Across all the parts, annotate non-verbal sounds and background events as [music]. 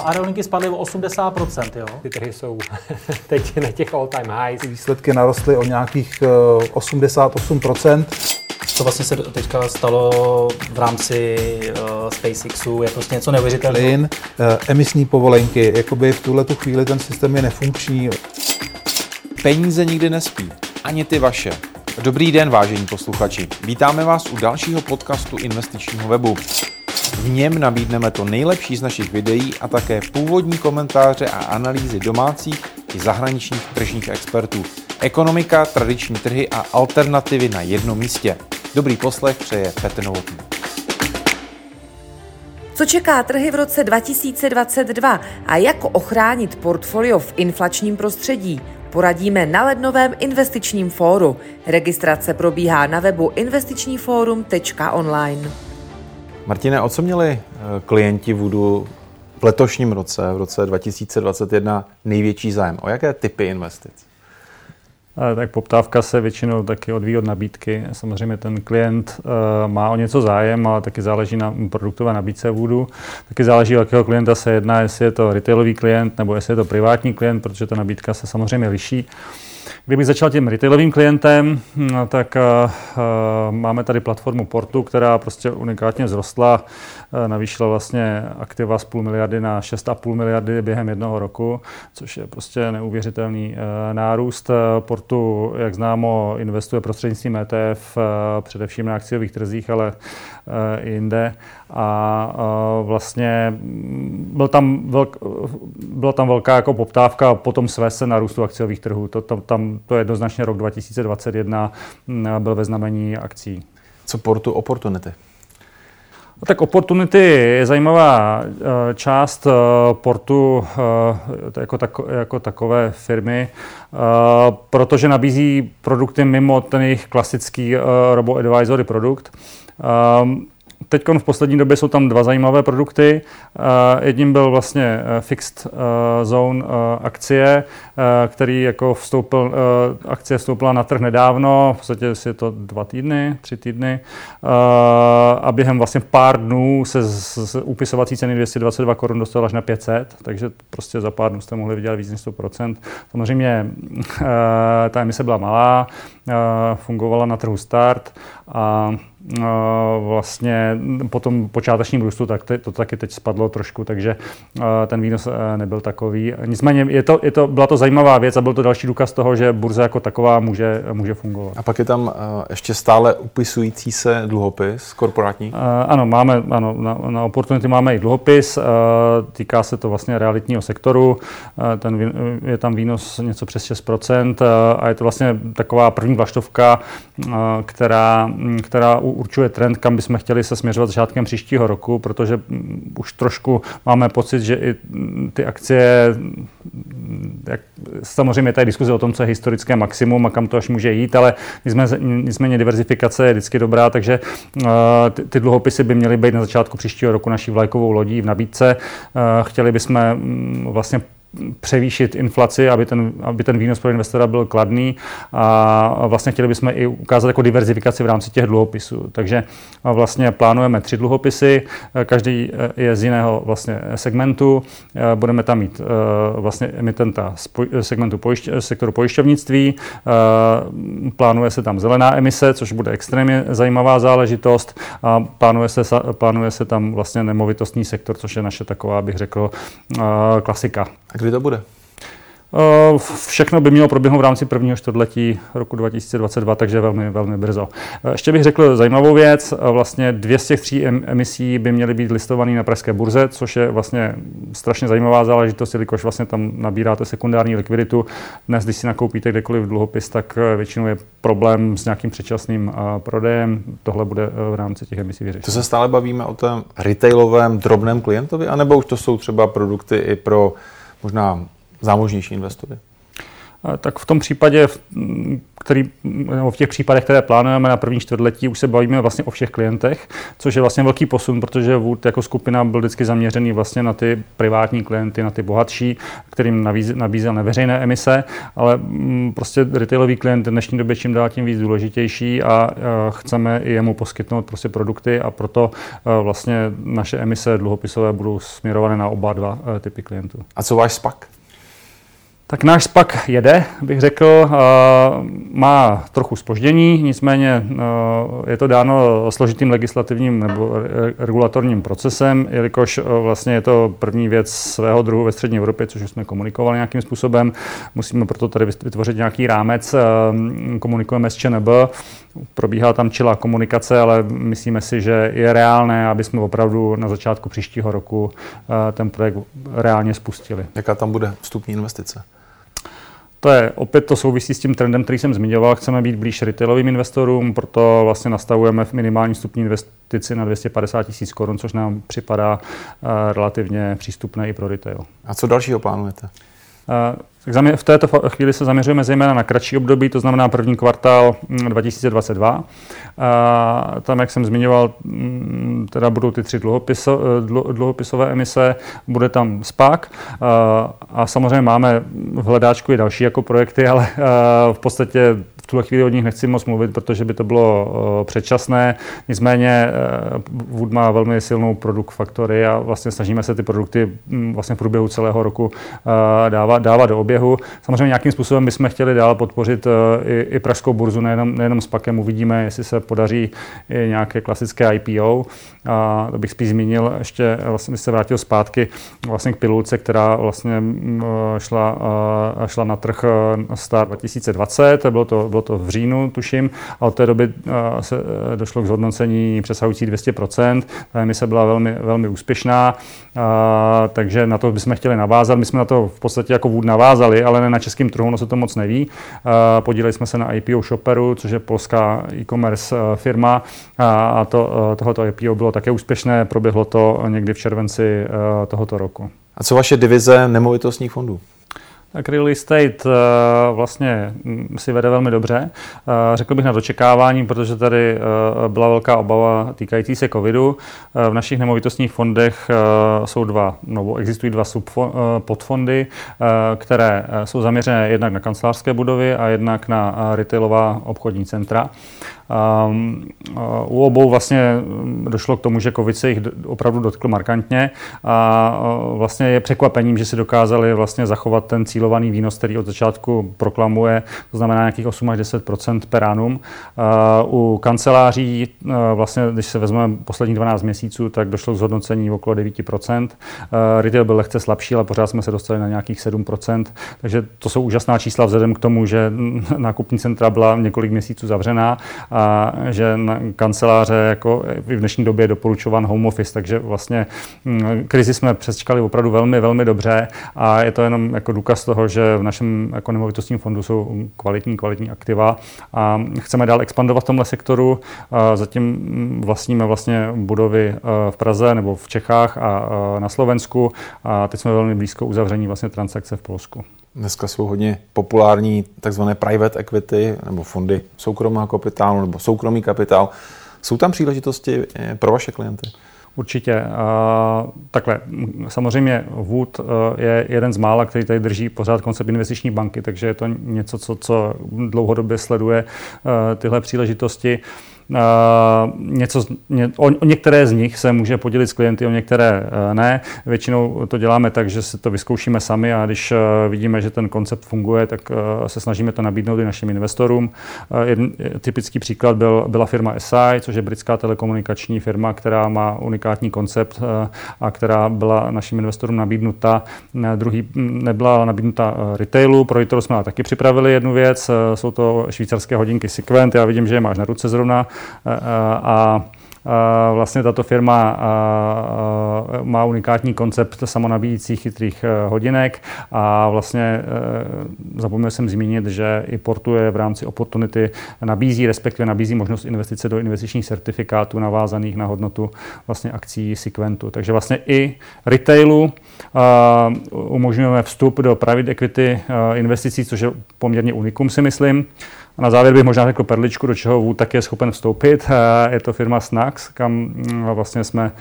Aerolinky spadly o 80%, jo. Ty trhy jsou [laughs] teď na těch all-time highs. Výsledky narostly o nějakých 88%. Co vlastně se teďka stalo v rámci uh, SpaceXu, je prostě něco neuvěřitelného. Plyn, uh, emisní povolenky, jakoby v tuhle tu chvíli ten systém je nefunkční. Peníze nikdy nespí, ani ty vaše. Dobrý den, vážení posluchači. Vítáme vás u dalšího podcastu investičního webu. V něm nabídneme to nejlepší z našich videí a také původní komentáře a analýzy domácích i zahraničních tržních expertů. Ekonomika, tradiční trhy a alternativy na jednom místě. Dobrý poslech přeje Petr Novotný. Co čeká trhy v roce 2022 a jak ochránit portfolio v inflačním prostředí? Poradíme na lednovém investičním fóru. Registrace probíhá na webu investičníforum.online. Martine, o co měli eh, klienti Voodoo v letošním roce, v roce 2021, největší zájem? O jaké typy investic? tak poptávka se většinou taky odvíjí od nabídky. Samozřejmě ten klient uh, má o něco zájem, ale taky záleží na produktové nabídce Voodoo. Taky záleží, o jakého klienta se jedná, jestli je to retailový klient nebo jestli je to privátní klient, protože ta nabídka se samozřejmě liší. Kdybych začal tím retailovým klientem, no, tak uh, máme tady platformu Portu, která prostě unikátně vzrostla, uh, navýšila vlastně aktiva z půl miliardy na 6,5 miliardy během jednoho roku, což je prostě neuvěřitelný nárůst. Portu, jak známo, investuje prostřednictvím ETF, především na akciových trzích, ale i jinde. A vlastně byl tam velk, byla tam velká jako poptávka po tom svese na růstu akciových trhů. To, to, tam to jednoznačně rok 2021 mm, byl ve znamení akcí. Co portu opportunity? No tak Opportunity je zajímavá eh, část eh, portu eh, jako, tak, jako takové firmy, protože nabízí produkty mimo ten jejich klasický robo-advisory produkt. Teď v poslední době jsou tam dva zajímavé produkty. Jedním byl vlastně fixed zone akcie, který jako vstoupil, akcie vstoupila na trh nedávno, v podstatě je to dva týdny, tři týdny a během vlastně pár dnů se z úpisovací ceny 222 korun dostala až na 500, takže prostě za pár dnů jste mohli vydělat víc než 100%. Samozřejmě ta emise byla malá, fungovala na trhu start a vlastně po tom počátečním růstu, tak to taky teď spadlo trošku, takže ten výnos nebyl takový. Nicméně je to, je to, byla to zajímavá věc a byl to další důkaz toho, že burza jako taková může, může fungovat. A pak je tam ještě stále upisující se dluhopis korporátní? Ano, máme, ano, na, na Opportunity máme i dluhopis, týká se to vlastně realitního sektoru, ten, je tam výnos něco přes 6% a je to vlastně taková první vlaštovka, která, která určuje trend, kam bychom chtěli se směřovat začátkem příštího roku, protože mm, už trošku máme pocit, že i mm, ty akcie, mm, jak, samozřejmě tady diskuze o tom, co je historické maximum a kam to až může jít, ale nicméně, diverzifikace je vždycky dobrá, takže uh, ty, ty dluhopisy by měly být na začátku příštího roku naší vlajkovou lodí v nabídce. Uh, chtěli bychom vlastně převýšit inflaci, aby ten, aby ten výnos pro investora byl kladný a vlastně chtěli bychom i ukázat jako diverzifikaci v rámci těch dluhopisů. Takže vlastně plánujeme tři dluhopisy, každý je z jiného vlastně segmentu. Budeme tam mít vlastně emitenta z segmentu pojišť, sektoru pojišťovnictví, plánuje se tam zelená emise, což bude extrémně zajímavá záležitost a plánuje se, plánuje se tam vlastně nemovitostní sektor, což je naše taková, bych řekl, klasika. A kdy to bude? Eh, všechno by mělo proběhnout v rámci prvního čtvrtletí roku 2022, takže velmi, velmi brzo. Eh, ještě bych řekl zajímavou věc. Eh, vlastně dvě z těch tří emisí by měly být listované na pražské burze, což je vlastně strašně zajímavá záležitost, jelikož vlastně tam nabíráte sekundární likviditu. Dnes, když si nakoupíte kdekoliv dluhopis, tak většinou je problém s nějakým předčasným prodejem. Tohle bude v rámci těch emisí vyřešeno. To se stále bavíme o tom retailovém drobném klientovi, anebo už to jsou třeba produkty i pro možná zámožnější investory? Tak v tom případě, který, nebo v těch případech, které plánujeme na první čtvrtletí, už se bavíme vlastně o všech klientech, což je vlastně velký posun, protože Wood jako skupina byl vždycky zaměřený vlastně na ty privátní klienty, na ty bohatší, kterým nabízel neveřejné emise, ale prostě retailový klient v dnešní době čím dál tím víc důležitější a chceme i jemu poskytnout prostě produkty a proto vlastně naše emise dluhopisové budou směrované na oba dva typy klientů. A co váš SPAC? Tak náš SPAC jede, bych řekl, má trochu spoždění, nicméně je to dáno složitým legislativním nebo regulatorním procesem, jelikož vlastně je to první věc svého druhu ve střední Evropě, což jsme komunikovali nějakým způsobem. Musíme proto tady vytvořit nějaký rámec, komunikujeme s ČNB, probíhá tam čilá komunikace, ale myslíme si, že je reálné, aby jsme opravdu na začátku příštího roku ten projekt reálně spustili. Jaká tam bude vstupní investice? To je opět to souvisí s tím trendem, který jsem zmiňoval. Chceme být blíž retailovým investorům, proto vlastně nastavujeme v minimální stupní investici na 250 tisíc korun, což nám připadá uh, relativně přístupné i pro retail. A co dalšího plánujete? Uh, tak v této chvíli se zaměřujeme zejména na kratší období, to znamená první kvartál 2022. Mm, a tam, jak jsem zmiňoval, mm, teda budou ty tři dluhopiso, dluhopisové emise, bude tam SPAC a samozřejmě máme v hledáčku i další jako projekty, ale v podstatě tuhle chvíli o nich nechci moc mluvit, protože by to bylo uh, předčasné. Nicméně uh, Wood má velmi silnou produkt faktory a vlastně snažíme se ty produkty um, vlastně v průběhu celého roku uh, dávat, dávat do oběhu. Samozřejmě nějakým způsobem bychom chtěli dál podpořit i, i pražskou burzu, nejenom, nejenom s pakem. Uvidíme, jestli se podaří i nějaké klasické IPO. A to bych spíš zmínil, ještě vlastně se vrátil zpátky vlastně k pilulce, která vlastně šla, šla na trh start 2020. Bylo to, bylo to v říjnu, tuším, a od té doby se e, došlo k zhodnocení přesahující 200%. Ta emise byla velmi, velmi úspěšná, a, takže na to bychom chtěli navázat. My jsme na to v podstatě jako Wood navázali, ale ne na českém trhu, no se to moc neví. Podíleli jsme se na IPO Shopperu, což je polská e-commerce firma a, a to, tohoto IPO bylo také úspěšné, proběhlo to někdy v červenci tohoto roku. A co vaše divize nemovitostních fondů? Tak real estate eh, vlastně mm, si vede velmi dobře. Eh, řekl bych na dočekávání, protože tady eh, byla velká obava týkající se covidu. V našich nemovitostních fondech jsou dva, nebo existují dva podfondy, které jsou zaměřené jednak na kancelářské budovy a jednak na retailová obchodní centra. Um, u obou vlastně došlo k tomu, že COVID se jich opravdu dotkl markantně a vlastně je překvapením, že si dokázali vlastně zachovat ten cílovaný výnos, který od začátku proklamuje, to znamená nějakých 8 až 10% per annum. U kanceláří vlastně, když se vezmeme posledních 12 měsíců, tak došlo k zhodnocení okolo 9 Retail byl lehce slabší, ale pořád jsme se dostali na nějakých 7% takže to jsou úžasná čísla vzhledem k tomu, že [laughs] nákupní centra byla několik měsíců zavřená že na kanceláře jako v dnešní době je doporučovan home office, takže vlastně mm, krizi jsme přečkali opravdu velmi, velmi dobře a je to jenom jako důkaz toho, že v našem jako nemovitostním fondu jsou kvalitní, kvalitní aktiva a chceme dál expandovat v tomhle sektoru. Zatím mm, vlastníme vlastně budovy e, v Praze nebo v Čechách a e, na Slovensku a teď jsme velmi blízko uzavření vlastně transakce v Polsku. Dneska jsou hodně populární takzvané private equity nebo fondy soukromého kapitálu nebo soukromý kapitál. Jsou tam příležitosti eh, pro vaše klienty? Určitě. Takhle, samozřejmě Wood eh, je jeden z mála, který tady drží pořád koncept investiční banky, takže je to něco, co, co dlouhodobě sleduje eh, tyhle příležitosti. Uh, něco, ně, o, o některé z nich se může podělit s klienty, o některé uh, ne. Většinou to děláme tak, že si to vyzkoušíme sami a když uh, vidíme, že ten koncept funguje, tak se snažíme to nabídnout i našim investorům. Jeden typický příklad byl, byla firma SI, což je britská telekomunikační firma, která má unikátní koncept a která byla našim investorům nabídnuta. Druhý nebyla nabídnuta retailu, pro retailu jsme taky připravili jednu věc, jsou to švýcarské hodinky Sequent, já vidím, že je máš na ruce zrovna, a Vlastně tato firma má unikátní koncept samonabíjících chytrých hodinek a vlastně zapomněl jsem zmínit, že i portuje v rámci Opportunity nabízí, respektive nabízí možnost investice do investičních certifikátů navázaných na hodnotu vlastně akcí Sequentu. Takže vlastně i retailu umožňujeme vstup do private equity investicí, což je poměrně unikum, si myslím. A na závěr bych možná řekl perličku, do čeho Wood tak je schopen vstoupit. Je to firma Snax, kam mm, vlastně jsme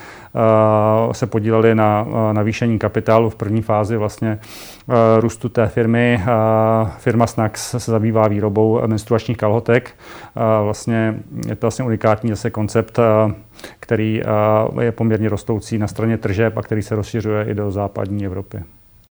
se podíleli na navýšení kapitálu v první fázi vlastně růstu té firmy. Firma Snax se zabývá výrobou menstruačních kalhotek. Vlastně je to vlastně unikátní zase koncept, který je poměrně rostoucí na straně tržeb a který se rozšiřuje i do západní Evropy.